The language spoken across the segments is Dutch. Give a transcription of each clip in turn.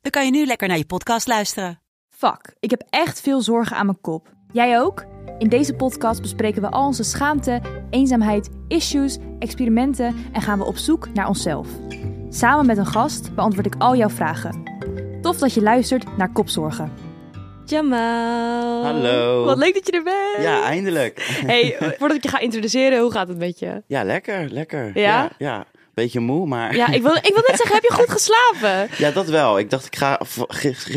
dan kan je nu lekker naar je podcast luisteren. Fuck, ik heb echt veel zorgen aan mijn kop. Jij ook? In deze podcast bespreken we al onze schaamte, eenzaamheid, issues, experimenten en gaan we op zoek naar onszelf. Samen met een gast beantwoord ik al jouw vragen. Tof dat je luistert naar Kopzorgen. Jamal. Hallo. Wat leuk dat je er bent. Ja, eindelijk. Hey, voordat ik je ga introduceren, hoe gaat het met je? Ja, lekker, lekker. Ja? Ja, ja. Beetje moe, maar... Ja, ik wil, ik wil net zeggen, heb je goed geslapen? Ja, dat wel. Ik dacht, ik ga...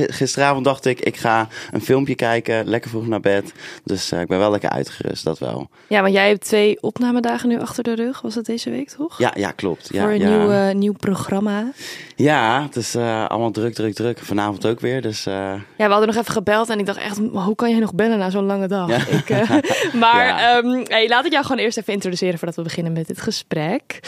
Gisteravond dacht ik, ik ga een filmpje kijken. Lekker vroeg naar bed. Dus eh, ik ben wel lekker uitgerust, dat wel. Ja, want jij hebt twee opnamedagen nu achter de rug. Was dat deze week, toch? Ja, ja, klopt. Ja, Voor een ja. nieuw, nieuw programma. Ja, het is eh, allemaal druk, druk, druk. Vanavond ook weer, dus... eh, Ja, we hadden nog even gebeld en ik dacht echt, hoe kan jij nog bellen na zo'n lange dag? Ja. Ik, maar Ja. ehm, hey, laat ik jou gewoon eerst even introduceren voordat we beginnen met dit gesprek.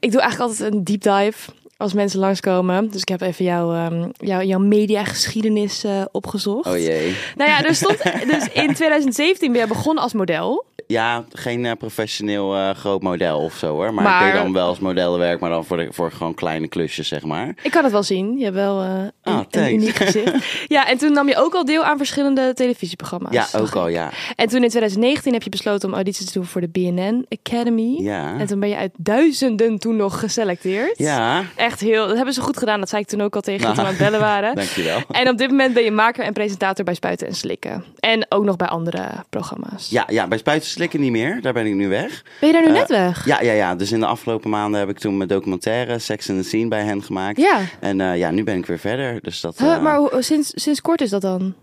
Ik doe eigenlijk altijd een deep dive als mensen langskomen. Dus ik heb even jouw, ehm, jouw, jouw mediageschiedenis eh, opgezocht. Oh jee. Nou ja, er stond, dus in 2017 ben je begonnen als model. Ja, geen eh, professioneel eh, groot model of zo hoor. Maar, Maar- ik deed dan wel als modellenwerk, maar dan voor, de, voor gewoon kleine klusjes, zeg maar. Ik kan het wel zien. Je hebt wel eh, een, Ah, een uniek gezicht. Ja, en toen nam je ook al deel aan verschillende televisieprogramma's. Ja, ook al, ja. En toen in 2019 heb je besloten om audities te doen voor de BNN Academy. Ja. En toen ben je uit duizenden toen nog geselecteerd. Ja, Echt heel, dat hebben ze goed gedaan. Dat zei ik toen ook al tegen je Nou, toen we aan het bellen waren. dankjewel. En op dit moment ben je maker en presentator bij Spuiten en Slikken. En ook nog bij andere programma's. Ja, ja, bij Spuiten Slikken niet meer. Daar ben ik nu weg. Ben je daar nu Eh, net weg? Ja, ja, ja. Dus in de afgelopen maanden heb ik toen mijn documentaire Sex and the Scene bij hen gemaakt. Ja. En eh, ja, nu ben ik weer verder. Dus dat, Huh, eh, maar sinds, sinds kort is dat dan?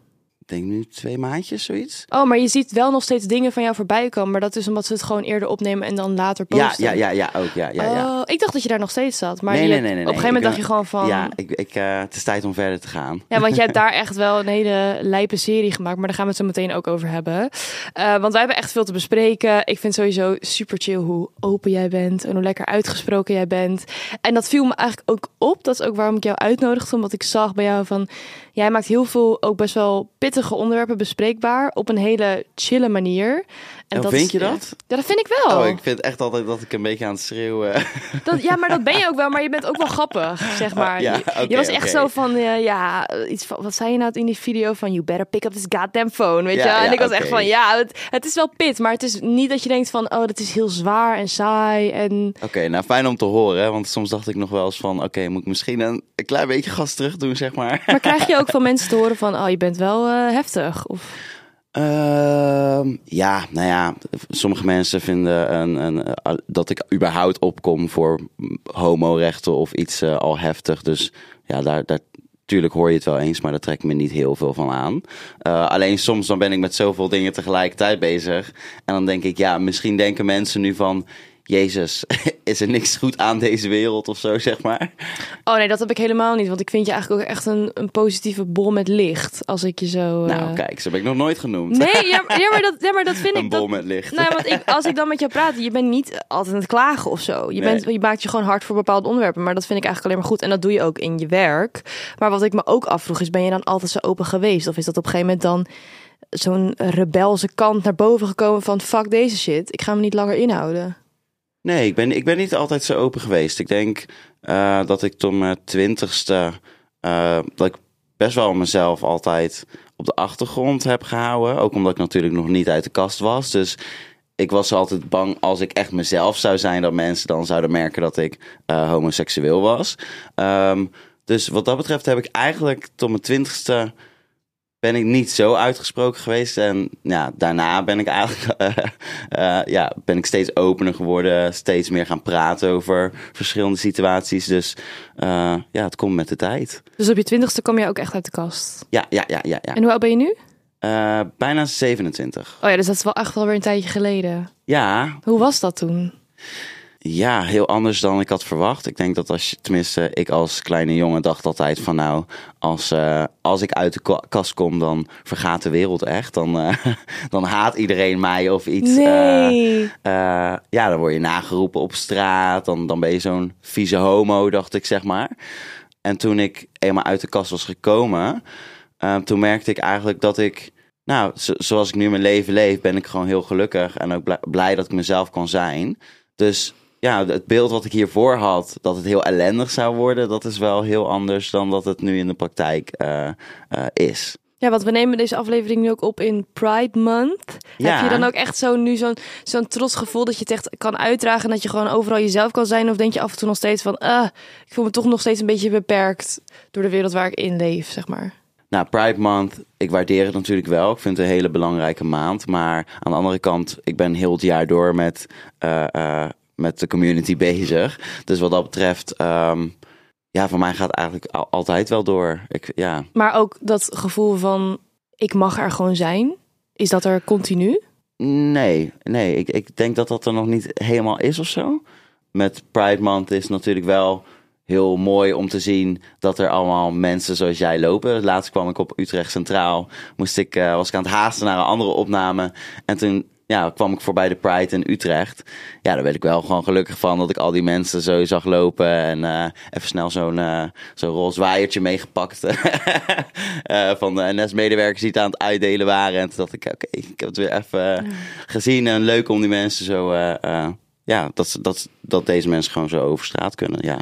Ik denk nu twee maandjes, zoiets. Oh, maar je ziet wel nog steeds dingen van jou voorbij komen. Maar dat is omdat ze het gewoon eerder opnemen en dan later Ja, posten. ja, ja, ja, ook. Ja, ja, ja. Oh, ik dacht dat je daar nog steeds zat. Maar nee, je- nee, nee, nee. op een gegeven moment dacht je gewoon van... Ja, ik, ik, eh, het is tijd om verder te gaan. Ja, want je hebt daar echt wel een hele lijpe serie gemaakt. Maar daar gaan we het zo meteen ook over hebben. Eh, want wij hebben echt veel te bespreken. Ik vind sowieso super chill hoe open jij bent. En hoe lekker uitgesproken jij bent. En dat viel me eigenlijk ook op. Dat is ook waarom ik jou uitnodigde. Omdat ik zag bij jou van... Jij maakt heel veel ook best wel pittige onderwerpen bespreekbaar. Op een hele chille manier. En Oh, is- vind je dat? Ja, dat vind ik wel. Oh, ik vind echt altijd dat ik een beetje aan het schreeuwen. Dat, ja, maar dat ben je ook wel. Maar je bent ook wel grappig, zeg maar. Oh, ja, je, was echt zo van, eh, ja, iets van, wat zei je nou in die video van, you better pick up this goddamn phone, weet Ja, je? En ja, ik was echt van, ja, het, het is wel pit, maar het is niet dat je denkt van, oh, dat is heel zwaar en saai en... Oké, nou fijn om te horen. hè, Want soms dacht ik nog wel eens van... Oké, moet ik misschien een, een klein beetje gas terug doen, zeg maar. Maar krijg je ook van mensen te horen van, oh, je bent wel eh, heftig? Of... Ehm, ja, nou ja, sommige mensen vinden een, een, eh, dat ik überhaupt opkom voor homorechten of iets eh, al heftig. Dus ja, daar, daar, tuurlijk hoor je het wel eens, maar daar trek ik me niet heel veel van aan. Eh, alleen soms dan ben ik met zoveel dingen tegelijkertijd bezig. En dan denk ik, ja, misschien denken mensen nu van... Jezus, is er niks goed aan deze wereld of zo, zeg maar. Oh nee, dat heb ik helemaal niet, want ik vind je eigenlijk ook echt een, een positieve bol met licht, als ik je zo... eh, Nou, kijk, zo heb ik nog nooit genoemd. Nee, ja, maar- ja, maar dat, ja, maar dat vind een ik... bol dat, met licht. Nou, want ik, als ik dan met jou praat, je bent niet altijd aan het klagen of zo. Je, Nee. bent, je maakt je gewoon hard voor bepaalde onderwerpen. Maar dat vind ik eigenlijk alleen maar goed. En dat doe je ook in je werk. Maar wat ik me ook afvroeg is, ben je dan altijd zo open geweest? Of is dat op een gegeven moment dan zo'n rebelse kant naar boven gekomen van... fuck deze shit, ik ga me niet langer inhouden. Nee, ik ben, ik ben niet altijd zo open geweest. Ik denk eh, dat ik tot mijn twintigste... eh, dat ik best wel mezelf altijd op de achtergrond heb gehouden. Ook omdat ik natuurlijk nog niet uit de kast was. Dus ik was altijd bang als ik echt mezelf zou zijn... dat mensen dan zouden merken dat ik eh, homoseksueel was. Ehm, dus wat dat betreft heb ik eigenlijk tot mijn twintigste... ben ik niet zo uitgesproken geweest. En ja, daarna ben ik eigenlijk eh, eh, ja, ben ik steeds opener geworden. Steeds meer gaan praten over verschillende situaties. Dus eh, ja, het komt met de tijd. Dus op je twintigste kom je ook echt uit de kast. Ja, ja, ja, ja. ja. En hoe oud ben je nu? Bijna 27. Oh ja, dus dat is wel echt wel weer een tijdje geleden. Ja, Hoe was dat toen? Ja, heel anders dan ik had verwacht. Ik denk dat als je, tenminste, ik als kleine jongen dacht altijd van nou, als, eh, als ik uit de kast kom, dan vergaat de wereld echt. Dan, eh, dan haat iedereen mij of iets. Eh, Nee. ja, dan word je nageroepen op straat. Dan, dan ben je zo'n vieze homo, dacht ik, zeg maar. En toen ik eenmaal uit de kast was gekomen, eh, toen merkte ik eigenlijk dat ik, nou, zo- zoals ik nu mijn leven leef, ben ik gewoon heel gelukkig en ook bl- blij dat ik mezelf kan zijn. Dus ja, het beeld wat ik hiervoor had, dat het heel ellendig zou worden, dat is wel heel anders dan dat het nu in de praktijk eh, eh, is. Ja, want we nemen deze aflevering nu ook op in Pride Month. Ja. Heb je dan ook echt zo nu zo'n zo'n trots gevoel dat je het echt kan uitdragen en dat je gewoon overal jezelf kan zijn? Of denk je af en toe nog steeds van, ah, ik voel me toch nog steeds een beetje beperkt door de wereld waar ik in leef, zeg maar. Nou, Pride Month, ik waardeer het natuurlijk wel. Ik vind het een hele belangrijke maand. Maar aan de andere kant, ik ben heel het jaar door met, eh, met de community bezig. Dus wat dat betreft, ehm, ja, voor mij gaat het eigenlijk al- altijd wel door. Ik, ja. Maar ook dat gevoel van, ik mag er gewoon zijn. Is dat er continu? Nee, nee, ik, ik denk dat dat er nog niet helemaal is of zo. Met Pride Month is natuurlijk wel heel mooi om te zien dat er allemaal mensen zoals jij lopen. Laatst kwam ik op Utrecht Centraal, moest ik, eh, was ik aan het haasten naar een andere opname. En toen ja, kwam ik voorbij de Pride in Utrecht. Ja, daar werd ik wel gewoon gelukkig van dat ik al die mensen zo zag lopen. En eh, even snel zo'n eh zo'n roze waaiertje meegepakt eh, van de NS-medewerkers die het aan het uitdelen waren. En toen dacht ik, oké, ik heb het weer even gezien. En leuk om die mensen zo, ja, dat, dat, dat deze mensen gewoon zo over straat kunnen, ja.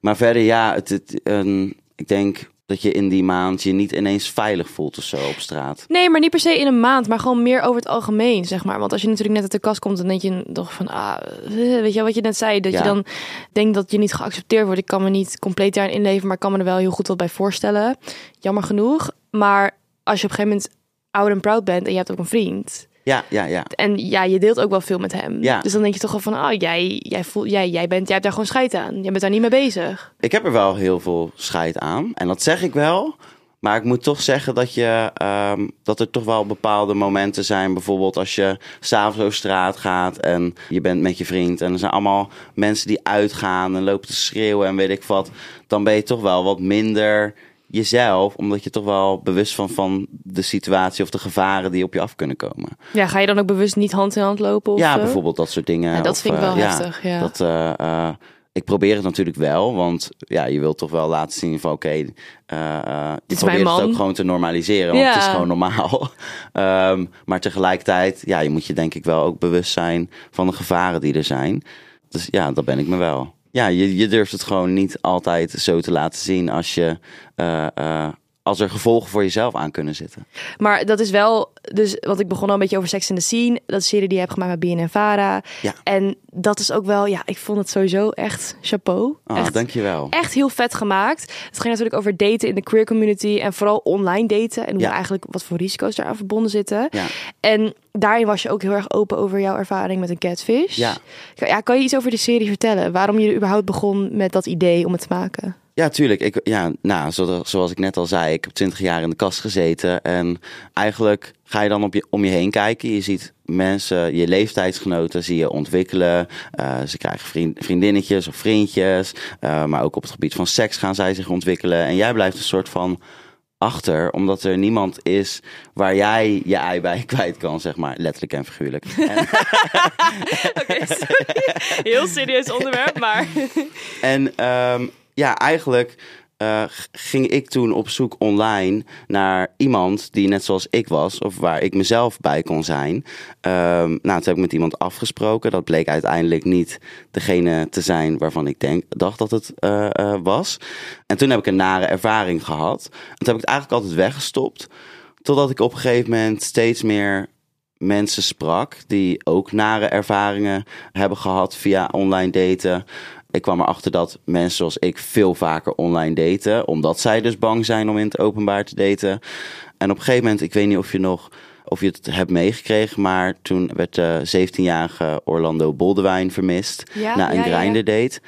Maar verder, ja, het, het, ehm, ik denk dat je in die maand je niet ineens veilig voelt of zo op straat. Nee, maar niet per se in een maand, maar gewoon meer over het algemeen, zeg maar. Want als je natuurlijk net uit de kast komt, dan denk je toch van, ah, eh, weet je wat je net zei, dat Ja. je dan denkt dat je niet geaccepteerd wordt. Ik kan me niet compleet daarin inleven, maar ik kan me er wel heel goed wat bij voorstellen. Jammer genoeg. Maar als je op een gegeven moment oud en proud bent en je hebt ook een vriend. Ja, ja, ja. En ja, je deelt ook wel veel met hem. Ja. Dus dan denk je toch wel van, ah, jij, jij, voelt, jij, jij, bent, jij hebt daar gewoon scheid aan. Jij bent daar niet mee bezig. Ik heb er wel heel veel scheid aan. En dat zeg ik wel. Maar ik moet toch zeggen dat, je, ehm, dat er toch wel bepaalde momenten zijn. Bijvoorbeeld als je s'avonds over straat gaat en je bent met je vriend. En er zijn allemaal mensen die uitgaan en lopen te schreeuwen en weet ik wat. Dan ben je toch wel wat minder jezelf. Omdat je toch wel bewust van, van de situatie of de gevaren die op je af kunnen komen. Ja, ga je dan ook bewust niet hand in hand lopen? Of ja, zo? bijvoorbeeld dat soort dingen. Ja, dat Of, vind ik wel eh, ja, heftig, ja. Dat, eh, eh, ik probeer het natuurlijk wel, want ja, je wilt toch wel laten zien van oké, eh, eh, je Dit is mijn het ook gewoon te normaliseren, want het is Ja. gewoon normaal. Ehm, maar tegelijkertijd, ja, je moet je denk ik wel ook bewust zijn van de gevaren die er zijn. Dus ja, dat ben ik me wel. Ja, je, durft het gewoon niet altijd zo te laten zien als je eh, eh, als er gevolgen voor jezelf aan kunnen zitten. Maar dat is wel, dus wat ik begon al een beetje over Sex in the Scene. Dat serie die je hebt gemaakt met BNN Vara. Ja. En dat is ook wel, ja, ik vond het sowieso echt chapeau. Ah, echt, dankjewel. echt heel vet gemaakt. Het ging natuurlijk over daten in de queer community en vooral online daten. En hoe Ja. eigenlijk wat voor risico's daaraan verbonden zitten. Ja. En daarin was je ook heel erg open over jouw ervaring met een catfish. Ja. ja kan je iets over die serie vertellen? Waarom je überhaupt begon met dat idee om het te maken? Ja, tuurlijk. Ik, ja, nou, zo- zoals ik net al zei, ik heb twintig jaar in de kast gezeten. En eigenlijk ga je dan op je, om je heen kijken. Je ziet mensen, je leeftijdsgenoten, zie je ontwikkelen. Eh, ze krijgen vriend, vriendinnetjes of vriendjes. Eh, maar ook op het gebied van seks gaan zij zich ontwikkelen. En jij blijft een soort van achter, omdat er niemand is waar jij je ei bij kwijt kan, zeg maar. Letterlijk en figuurlijk. En, Heel serieus onderwerp, maar... En ehm, ja, eigenlijk eh, ging ik toen op zoek online naar iemand die net zoals ik was, of waar ik mezelf bij kon zijn. Ehm, nou, toen heb ik met iemand afgesproken. Dat bleek uiteindelijk niet degene te zijn waarvan ik dacht dat het eh, eh, was. En toen heb ik een nare ervaring gehad. En toen heb ik het eigenlijk altijd weggestopt. Totdat ik op een gegeven moment steeds meer mensen sprak die ook nare ervaringen hebben gehad via online daten. Ik kwam erachter dat mensen zoals ik veel vaker online daten, omdat zij dus bang zijn om in het openbaar te daten. En op een gegeven moment, ik weet niet of je nog of je het hebt meegekregen, maar toen werd de 17-jarige Orlando Boldewijn vermist Ja, na een ja, date.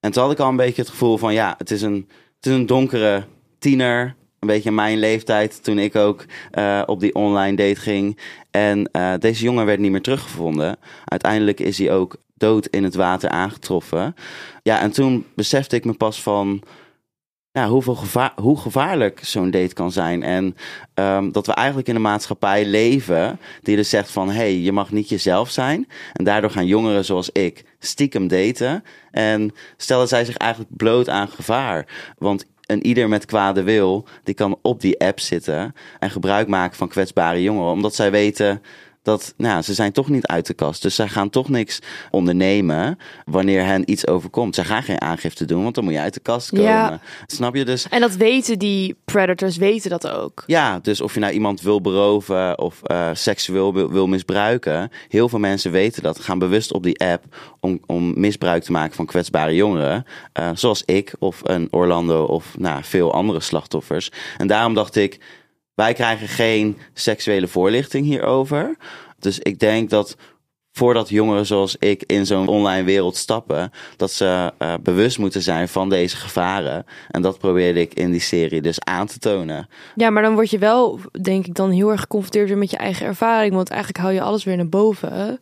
En toen had ik al een beetje het gevoel van ja, het is een, het is een donkere tiener. Een beetje mijn leeftijd toen ik ook uh, op die online date ging. En uh, deze jongen werd niet meer teruggevonden. Uiteindelijk is hij ook dood in het water aangetroffen. Ja, en toen besefte ik me pas van ja, hoeveel gevaar, hoe gevaarlijk zo'n date kan zijn. En um, dat we eigenlijk in een maatschappij leven die dus zegt van... hé, hey, je mag niet jezelf zijn. En daardoor gaan jongeren zoals ik stiekem daten. En stellen zij zich eigenlijk bloot aan gevaar. Want een ieder met kwade wil, die kan op die app zitten... en gebruik maken van kwetsbare jongeren. Omdat zij weten dat nou, ze zijn toch niet uit de kast. Dus zij gaan toch niks ondernemen wanneer hen iets overkomt. Zij gaan geen aangifte doen, want dan moet je uit de kast komen. Ja. Snap je dus? En dat weten die predators, weten dat ook. Ja, dus of je nou iemand wil beroven of uh, seksueel wil, wil, misbruiken. Heel veel mensen weten dat, gaan bewust op die app om, om misbruik te maken van kwetsbare jongeren. Uh, zoals ik of een Orlando of nou, veel andere slachtoffers. En daarom dacht ik wij krijgen geen seksuele voorlichting hierover. Dus ik denk dat voordat jongeren zoals ik in zo'n online wereld stappen, dat ze uh, bewust moeten zijn van deze gevaren. En dat probeerde ik in die serie dus aan te tonen. Ja, maar dan word je wel, denk ik, dan heel erg geconfronteerd met je eigen ervaring. Want eigenlijk hou je alles weer naar boven.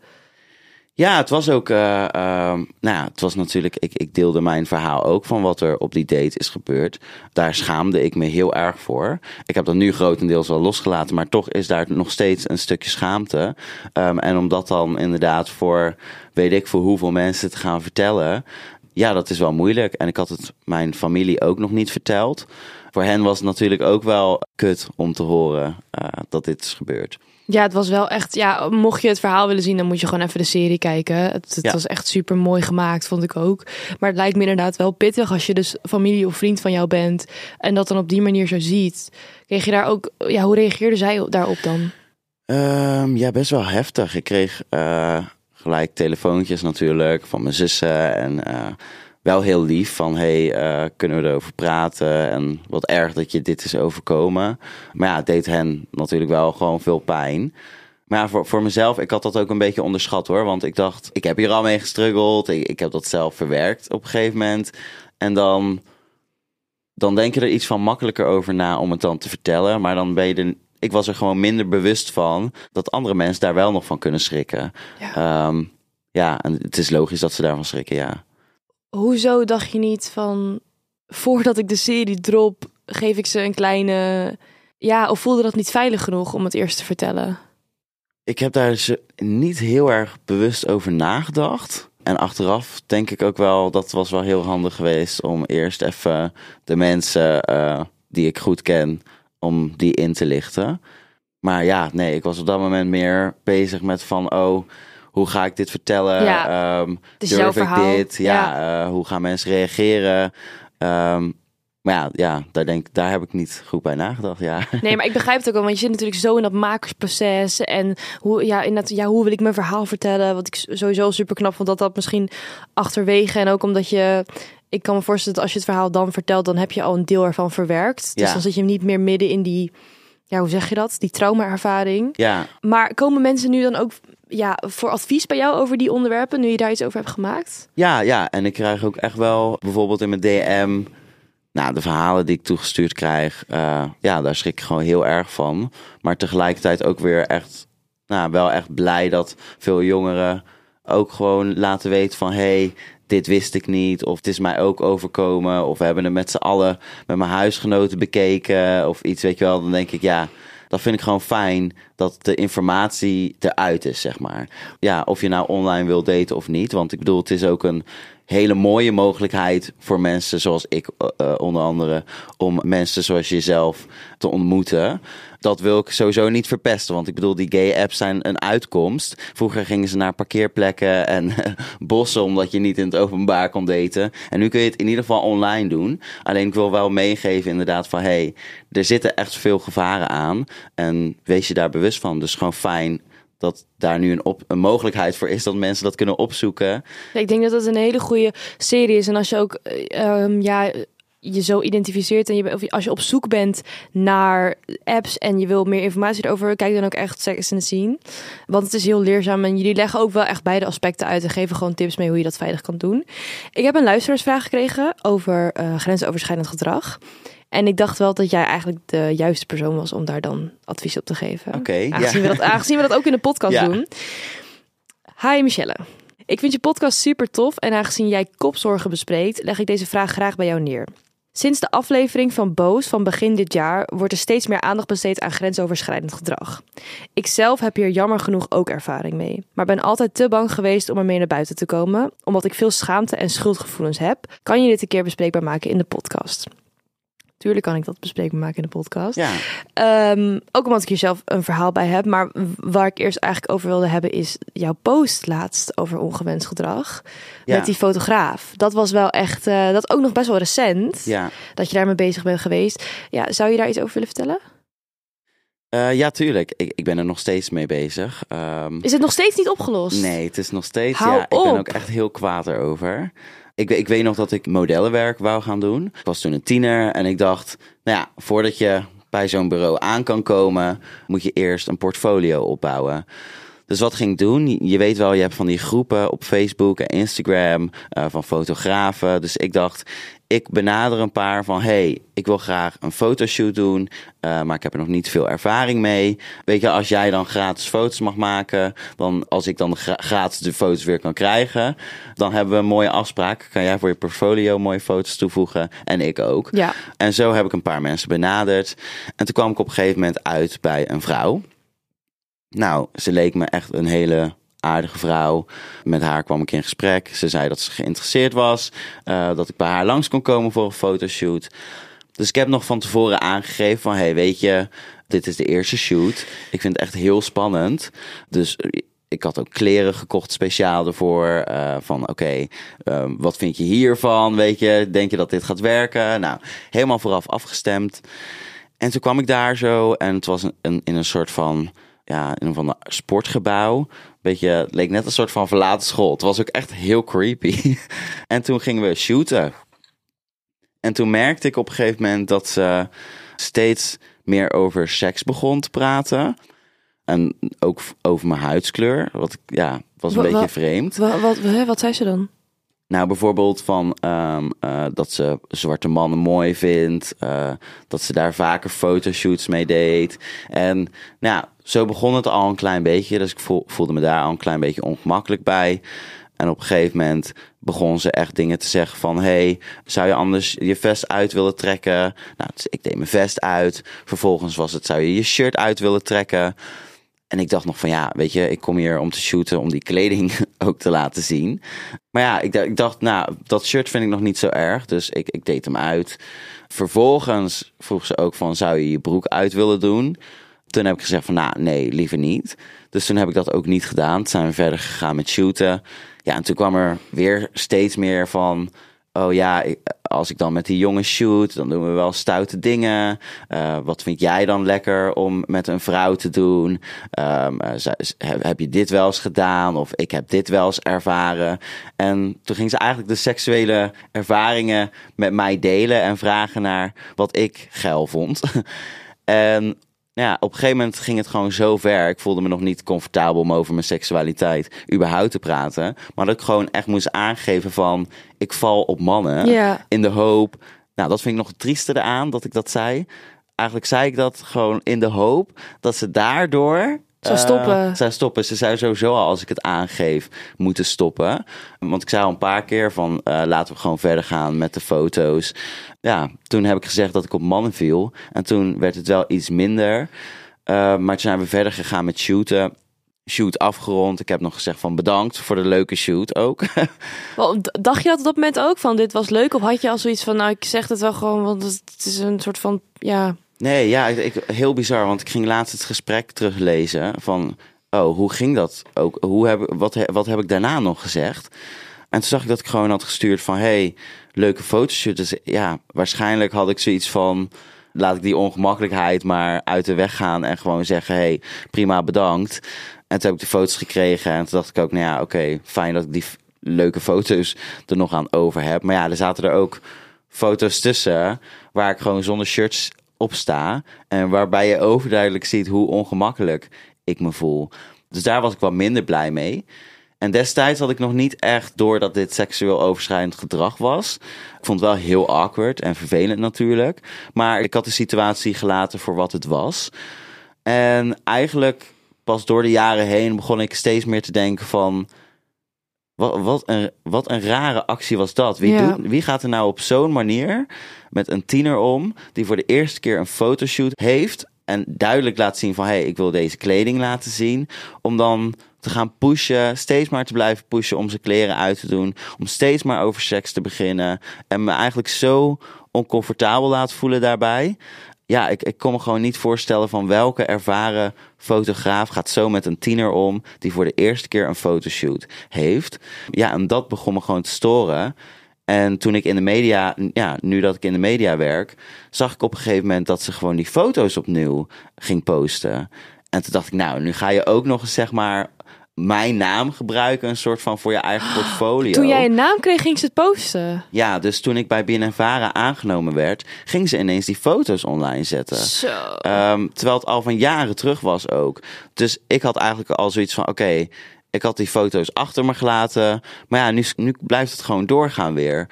Ja, het was ook, uh, uh, nou ja, het was natuurlijk, ik, ik deelde mijn verhaal ook van wat er op die date is gebeurd. Daar schaamde ik me heel erg voor. Ik heb dat nu grotendeels wel losgelaten, maar toch is daar nog steeds een stukje schaamte. Um, en om dat dan inderdaad voor, weet ik voor hoeveel mensen te gaan vertellen, ja, dat is wel moeilijk. En ik had het mijn familie ook nog niet verteld. Voor hen was het natuurlijk ook wel kut om te horen uh, dat dit is gebeurd. Ja, het was wel echt. Ja, mocht je het verhaal willen zien, dan moet je gewoon even de serie kijken. Het, het was echt super mooi gemaakt, vond ik ook. Maar het lijkt me inderdaad wel pittig als je dus familie of vriend van jou bent en dat dan op die manier zo ziet. Kreeg je daar ook. Ja, hoe reageerde zij daarop dan? Um, ja, best wel heftig. Ik kreeg uh, gelijk telefoontjes natuurlijk van mijn zussen en. Uh, wel heel lief van hey, uh, kunnen we erover praten en wat erg dat je dit is overkomen. Maar ja, het deed hen natuurlijk wel gewoon veel pijn. Maar ja, voor, voor mezelf, ik had dat ook een beetje onderschat hoor. Want ik dacht, ik heb hier al mee gestruggeld. Ik, ik heb dat zelf verwerkt op een gegeven moment. En dan, dan denk je er iets van makkelijker over na om het dan te vertellen. Maar dan ben je er, ik was er gewoon minder bewust van dat andere mensen daar wel nog van kunnen schrikken. Ja, um, ja en het is logisch dat ze daarvan schrikken, ja hoezo dacht je niet van voordat ik de serie drop, geef ik ze een kleine. Ja, of voelde dat niet veilig genoeg om het eerst te vertellen? Ik heb daar dus niet heel erg bewust over nagedacht. En achteraf denk ik ook wel, dat was wel heel handig geweest om eerst even de mensen uh, die ik goed ken, om die in te lichten. Maar ja, nee, ik was op dat moment meer bezig met van, oh, hoe ga ik dit vertellen? Ja, um, durf ik dit? Ja, ja. Uh, hoe gaan mensen reageren? Um, maar ja, ja daar, denk, daar heb ik niet goed bij nagedacht. Ja. Nee, maar ik begrijp het ook wel. Want je zit natuurlijk zo in dat makersproces. En hoe, ja, in dat, ja, hoe wil ik mijn verhaal vertellen? Wat ik sowieso super knap vond dat dat misschien achterwege. En ook omdat je ik kan me voorstellen dat als je het verhaal dan vertelt, dan heb je al een deel ervan verwerkt. Dus ja. dan zit je niet meer midden in die, ja, hoe zeg je dat? Die trauma-ervaring. Ja. Maar komen mensen nu dan ook ja, voor advies bij jou over die onderwerpen, nu je daar iets over hebt gemaakt? Ja, ja. En ik krijg ook echt wel bijvoorbeeld in mijn DM. Nou, de verhalen die ik toegestuurd krijg, uh, ja, daar schrik ik gewoon heel erg van. Maar tegelijkertijd ook weer echt, nou, wel echt blij dat veel jongeren ook gewoon laten weten van, hey, dit wist ik niet, of het is mij ook overkomen, of we hebben het met z'n allen met mijn huisgenoten bekeken, of iets, weet je wel. Dan denk ik, ja, dat vind ik gewoon fijn dat de informatie eruit is, zeg maar. Ja, of je nou online wil daten of niet. Want ik bedoel, het is ook een hele mooie mogelijkheid voor mensen zoals ik, uh, onder andere, om mensen zoals jezelf te ontmoeten. Dat wil ik sowieso niet verpesten, want ik bedoel, die gay apps zijn een uitkomst. Vroeger gingen ze naar parkeerplekken en bossen, omdat je niet in het openbaar kon daten. En nu kun je het in ieder geval online doen. Alleen ik wil wel meegeven, inderdaad, van hey, er zitten echt veel gevaren aan. En wees je daar bewust van. Dus gewoon fijn dat daar nu een, op, een mogelijkheid voor is dat mensen dat kunnen opzoeken. ik denk dat het een hele goede serie is. En als je ook um, ja, je zo identificeert en je, of als je op zoek bent naar apps en je wil meer informatie erover, kijk dan ook echt Sex and zien. Want het is heel leerzaam en jullie leggen ook wel echt beide aspecten uit en geven gewoon tips mee hoe je dat veilig kan doen. Ik heb een luisteraarsvraag gekregen over uh, grensoverschrijdend gedrag. En ik dacht wel dat jij eigenlijk de juiste persoon was om daar dan advies op te geven. Oké, ja. aangezien, we dat, aangezien we dat ook in de podcast Ja. doen. Hi Michelle. Ik vind je podcast super tof en aangezien jij kopzorgen bespreekt, leg ik deze vraag graag bij jou neer. Sinds de aflevering van Boos van begin dit jaar wordt er steeds meer aandacht besteed aan grensoverschrijdend gedrag. Ik zelf heb hier jammer genoeg ook ervaring mee, maar ben altijd te bang geweest om ermee naar buiten te komen, omdat ik veel schaamte en schuldgevoelens heb. Kan je dit een keer bespreekbaar maken in de podcast? Tuurlijk kan ik dat bespreekbaar maken in de podcast. Ja, Ehm, ook omdat ik hier zelf een verhaal bij heb. Maar waar ik eerst eigenlijk over wilde hebben is jouw post laatst over ongewenst gedrag. Ja. Met die fotograaf. Dat was wel echt, eh, dat ook nog best wel recent. ja. Dat je daarmee bezig bent geweest. Ja, zou je daar iets over willen vertellen? Eh, ja, tuurlijk. Ik, ik ben er nog steeds mee bezig. Ehm, Is het nog steeds niet opgelost? Nee, het is nog steeds. Hou ja, ik ben ook echt heel kwaad erover. Ik, ik weet nog dat ik modellenwerk wou gaan doen. Ik was toen een tiener en ik dacht, nou ja, voordat je bij zo'n bureau aan kan komen, moet je eerst een portfolio opbouwen. Dus wat ging ik doen? Je weet wel, je hebt van die groepen op Facebook en Instagram eh, van fotografen. Dus ik dacht, ik benader een paar van, hey, ik wil graag een fotoshoot doen, eh, maar ik heb er nog niet veel ervaring mee. Weet je, als jij dan gratis foto's mag maken, dan als ik dan gra- gratis de foto's weer kan krijgen, dan hebben we een mooie afspraak. Kan jij voor je portfolio mooie foto's toevoegen en ik ook. Ja. En zo heb ik een paar mensen benaderd. En toen kwam ik op een gegeven moment uit bij een vrouw. Nou, ze leek me echt een hele aardige vrouw. Met haar kwam ik in gesprek. Ze zei dat ze geïnteresseerd was. eh, dat ik bij haar langs kon komen voor een fotoshoot. Dus ik heb nog van tevoren aangegeven van... hey, weet je, dit is de eerste shoot. Ik vind het echt heel spannend. Dus ik had ook kleren gekocht speciaal ervoor. eh, van oké, eh, wat vind je hiervan? Weet je, denk je dat dit gaat werken? Nou, helemaal vooraf afgestemd. En toen kwam ik daar zo en het was een- in een soort van, ja, in een van de sportgebouw. Beetje, het leek net een soort van verlaten school. Het was ook echt heel creepy. en toen gingen we shooten. En toen merkte ik op een gegeven moment dat ze steeds meer over seks begon te praten. En ook over mijn huidskleur. Wat ja, was een beetje vreemd. Wat, wat, hè, wat zei ze dan? Nou, bijvoorbeeld van ehm, eh, dat ze zwarte mannen mooi vindt. eh, dat ze daar vaker fotoshoots mee deed. En nou, zo begon het al een klein beetje. Dus ik voel- voelde me daar al een klein beetje ongemakkelijk bij. En op een gegeven moment begon ze echt dingen te zeggen van... hey, zou je anders je vest uit willen trekken? Nou, dus ik deed mijn vest uit. Vervolgens was het, zou je je shirt uit willen trekken? En ik dacht nog van ja, weet je, ik kom hier om te shooten, om die kleding ook te laten zien. Maar ja, ik, dacht- ik dacht, nou, dat shirt vind ik nog niet zo erg. Dus ik, ik deed hem uit. Vervolgens vroeg ze ook van, zou je je broek uit willen doen? Toen heb ik gezegd van, nou, nee, liever niet. Dus toen heb ik dat ook niet gedaan. Toen zijn we verder gegaan met shooten. Ja, en toen kwam er weer steeds meer van... Oh ja, als ik dan met die jongens shoot, dan doen we wel stoute dingen. Eh, wat vind jij dan lekker om met een vrouw te doen? Heb, heb je dit wel eens gedaan? Of ik heb dit wel eens ervaren. En toen ging ze eigenlijk de seksuele ervaringen met mij delen en vragen naar wat ik geil vond. en ja, op een gegeven moment ging het gewoon zo ver. Ik voelde me nog niet comfortabel om over mijn seksualiteit überhaupt te praten. Maar dat ik gewoon echt moest aangeven van... ik val op mannen Ja. in de hoop... Nou, dat vind ik nog het trieste eraan dat ik dat zei. Eigenlijk zei ik dat gewoon in de hoop dat ze daardoor... Zou eh, stoppen. zou stoppen. Ze zou sowieso al, als ik het aangeef, moeten stoppen. Want ik zei al een paar keer van, eh, laten we gewoon verder gaan met de foto's. Ja, toen heb ik gezegd dat ik op mannen viel. En toen werd het wel iets minder. Eh, maar toen zijn we verder gegaan met shooten. Shoot afgerond. Ik heb nog gezegd van bedankt voor de leuke shoot ook. Dacht je dat op dat moment ook van dit was leuk? Of had je al zoiets van, nou ik zeg het wel gewoon, want het is een soort van, ja... Nee, ja, ik, heel bizar. Want ik ging laatst het gesprek teruglezen van... Oh, hoe ging dat ook? Hoe heb, wat, wat heb ik daarna nog gezegd? En toen zag ik dat ik gewoon had gestuurd van... Hey, leuke. Dus ja, waarschijnlijk had ik zoiets van... Laat ik die ongemakkelijkheid maar uit de weg gaan... en gewoon zeggen, hey, prima, bedankt. En toen heb ik de foto's gekregen. En toen dacht ik ook, nou ja, oké, fijn dat ik die leuke foto's er nog aan over heb. Maar ja, er zaten er ook foto's tussen waar ik gewoon zonder shirts op sta. En waarbij je overduidelijk ziet hoe ongemakkelijk ik me voel. Dus daar was ik wat minder blij mee. En destijds had ik nog niet echt door dat dit seksueel overschrijdend gedrag was. Ik vond het wel heel awkward en vervelend natuurlijk. Maar ik had de situatie gelaten voor wat het was. En eigenlijk pas door de jaren heen begon ik steeds meer te denken van... Wat, wat, een, wat een rare actie was dat. Wie, Ja. doet, wie gaat er nou op zo'n manier met een tiener om... die voor de eerste keer een fotoshoot heeft... en duidelijk laat zien van... hé, hey, ik wil deze kleding laten zien... om dan te gaan pushen, steeds maar te blijven pushen... om zijn kleren uit te doen... om steeds maar over seks te beginnen... en me eigenlijk zo oncomfortabel laten voelen daarbij ja, ik, ik kon me gewoon niet voorstellen van welke ervaren fotograaf gaat zo met een tiener om die voor de eerste keer een fotoshoot heeft. Ja, en dat begon me gewoon te storen. En toen ik in de media, ja, nu dat ik in de media werk, zag ik op een gegeven moment dat ze gewoon die foto's opnieuw ging posten. En toen dacht ik, nou, nu ga je ook nog eens zeg maar mijn naam gebruiken, een soort van voor je eigen portfolio. Toen jij een naam kreeg, ging ze het posten. Ja, dus toen ik bij BNNVARA aangenomen werd, ging ze ineens die foto's online zetten. Zo. Ehm, terwijl het al van jaren terug was ook. Dus ik had eigenlijk al zoiets van: oké, ik had die foto's achter me gelaten. Maar ja, nu, nu blijft het gewoon doorgaan weer.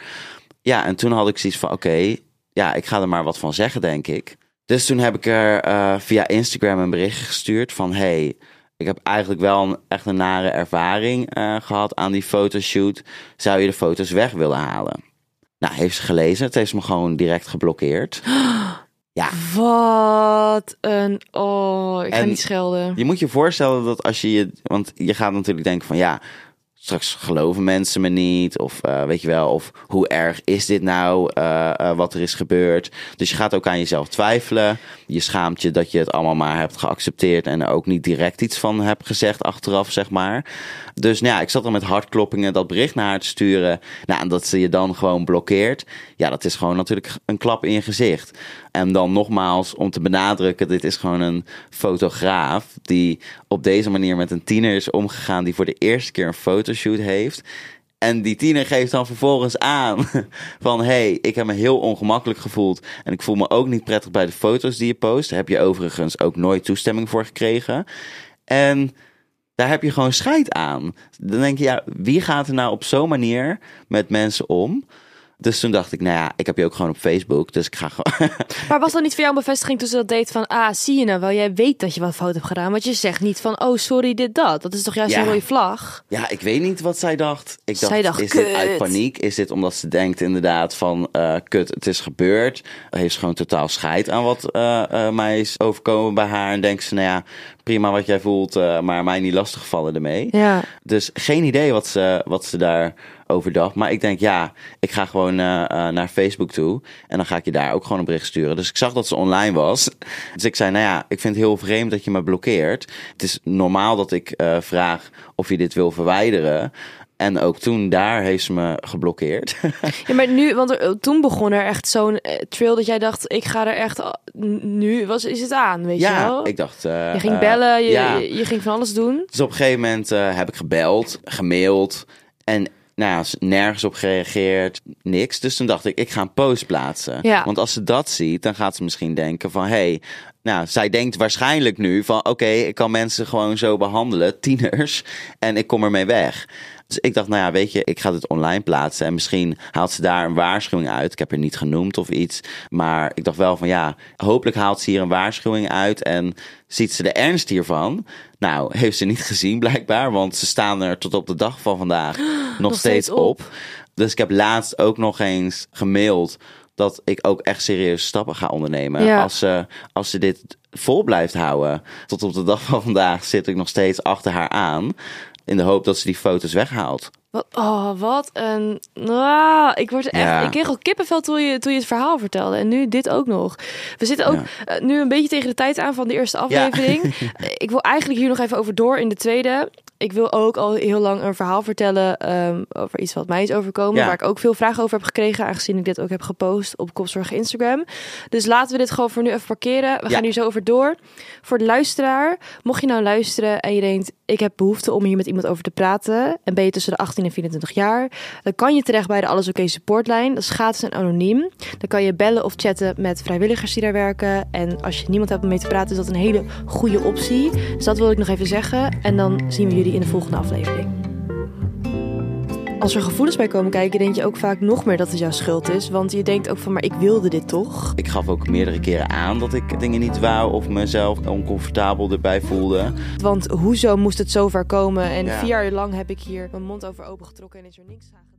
Ja, en toen had ik zoiets van: oké, ja, ik ga er maar wat van zeggen, denk ik. Dus toen heb ik er eh, via Instagram een bericht gestuurd van: hey, ik heb eigenlijk wel een, echt een nare ervaring eh, gehad aan die fotoshoot. Zou je de foto's weg willen halen? Nou, heeft ze gelezen. Het heeft me gewoon direct geblokkeerd. Ja, Wat een... Oh, ik ga En- niet schelden. Je moet je voorstellen dat als je je. Want je gaat natuurlijk denken van ja. Straks geloven mensen me niet. Of eh, weet je wel. Of hoe erg is dit nou? eh, eh, wat er is gebeurd. Dus je gaat ook aan jezelf twijfelen. Je schaamt je dat je het allemaal maar hebt geaccepteerd. En er ook niet direct iets van hebt gezegd achteraf, zeg maar. Dus nou ja, ik zat er met hartkloppingen dat bericht naar haar te sturen. Nou, en dat ze je dan gewoon blokkeert. Ja, dat is gewoon natuurlijk een klap in je gezicht. En dan nogmaals, om te benadrukken, dit is gewoon een fotograaf die op deze manier met een tiener is omgegaan die voor de eerste keer een fotoshoot heeft. En die tiener geeft dan vervolgens aan van hé, hey, ik heb me heel ongemakkelijk gevoeld en ik voel me ook niet prettig bij de foto's die je post. Daar heb je overigens ook nooit toestemming voor gekregen. En daar heb je gewoon scheid aan. Dan denk je, ja, wie gaat er nou op zo'n manier met mensen om? Dus toen dacht ik, nou ja, ik heb je ook gewoon op Facebook, dus ik ga gewoon... Maar was dat niet voor jou een bevestiging toen ze dat deed van... Ah, zie je nou wel, jij weet dat je wat fout hebt gedaan. Want je zegt niet van, oh, sorry, dit, dat. Dat is toch juist Ja. een rode vlag? Ja, ik weet niet wat zij dacht. Ik dacht, Zij dacht, is dit uit kut. paniek? Is dit omdat ze denkt inderdaad van, eh, kut, het is gebeurd. Heeft ze gewoon totaal scheid aan wat eh, eh, mij is overkomen bij haar. En denkt ze, nou ja, prima wat jij voelt, maar mij niet lastigvallen ermee. Ja. Dus geen idee wat ze, wat ze daarover dacht. Maar ik denk, ja, ik ga gewoon eh, eh, naar Facebook toe. En dan ga ik je daar ook gewoon een bericht sturen. Dus ik zag dat ze online was. Dus ik zei, nou ja, ik vind het heel vreemd dat je me blokkeert. Het is normaal dat ik eh, vraag of je dit wil verwijderen. En ook toen, daar heeft ze me geblokkeerd. Ja, maar nu, want er, toen begon er echt zo'n trail dat jij dacht, ik ga er echt, nu was, is het aan, weet je ja, wel? ik dacht... je ging bellen, je, ja. je, je ging van alles doen. Dus op een gegeven moment heb ik gebeld, gemaild en nou ja, nergens op gereageerd, niks. Dus toen dacht ik, ik ga een post plaatsen. Ja. Want als ze dat ziet, dan gaat ze misschien denken van, hé, hey, nou, zij denkt waarschijnlijk nu van, oké, ik kan mensen gewoon zo behandelen, tieners, en ik kom ermee weg. Dus ik dacht, nou ja, weet je, ik ga dit online plaatsen en misschien haalt ze daar een waarschuwing uit. Ik heb er niet genoemd of iets, maar ik dacht wel van, ja, hopelijk haalt ze hier een waarschuwing uit en ziet ze de ernst hiervan. Nou, heeft ze niet gezien blijkbaar, want ze staan er tot op de dag van vandaag nog, steeds, steeds op. op. Dus ik heb laatst ook nog eens gemaild dat ik ook echt serieuze stappen ga ondernemen. Ja. Als, ze, als ze dit vol blijft houden. Tot op de dag van vandaag zit ik nog steeds achter haar aan. In de hoop dat ze die foto's weghaalt. Wat, oh, wat een... Ah, ik, word echt, Ja. ik kreeg al kippenvel toen je, toen je het verhaal vertelde. En nu dit ook nog. We zitten ook eh, nu een beetje tegen de tijd aan van de eerste aflevering. Ik wil eigenlijk hier nog even over door in de tweede. Ik wil ook al heel lang een verhaal vertellen ehm, over iets wat mij is overkomen. Waar ik ook veel vragen over heb gekregen. Aangezien ik dit ook heb gepost op Kopzorg Instagram. Dus laten we dit gewoon voor nu even parkeren. We gaan hier zo over door. Voor de luisteraar, mocht je nou luisteren en je denkt... ik heb behoefte om hier met iemand over te praten... en ben je tussen de 18 en 24 jaar... dan kan je terecht bij de Alles Oké supportlijn. Dat is gratis en anoniem. Dan kan je bellen of chatten met vrijwilligers die daar werken. En als je niemand hebt om mee te praten... is dat een hele goede optie. Dus dat wil ik nog even zeggen. En dan zien we jullie in de volgende aflevering. Als er gevoelens bij komen kijken, denk je ook vaak nog meer dat het jouw schuld is. Want je denkt ook van, maar ik wilde dit toch? Ik gaf ook meerdere keren aan dat ik dingen niet wou of mezelf oncomfortabel erbij voelde. Want hoezo moest het zover komen? En Ja. vier jaar lang heb ik hier mijn mond over open getrokken en is er niks aan.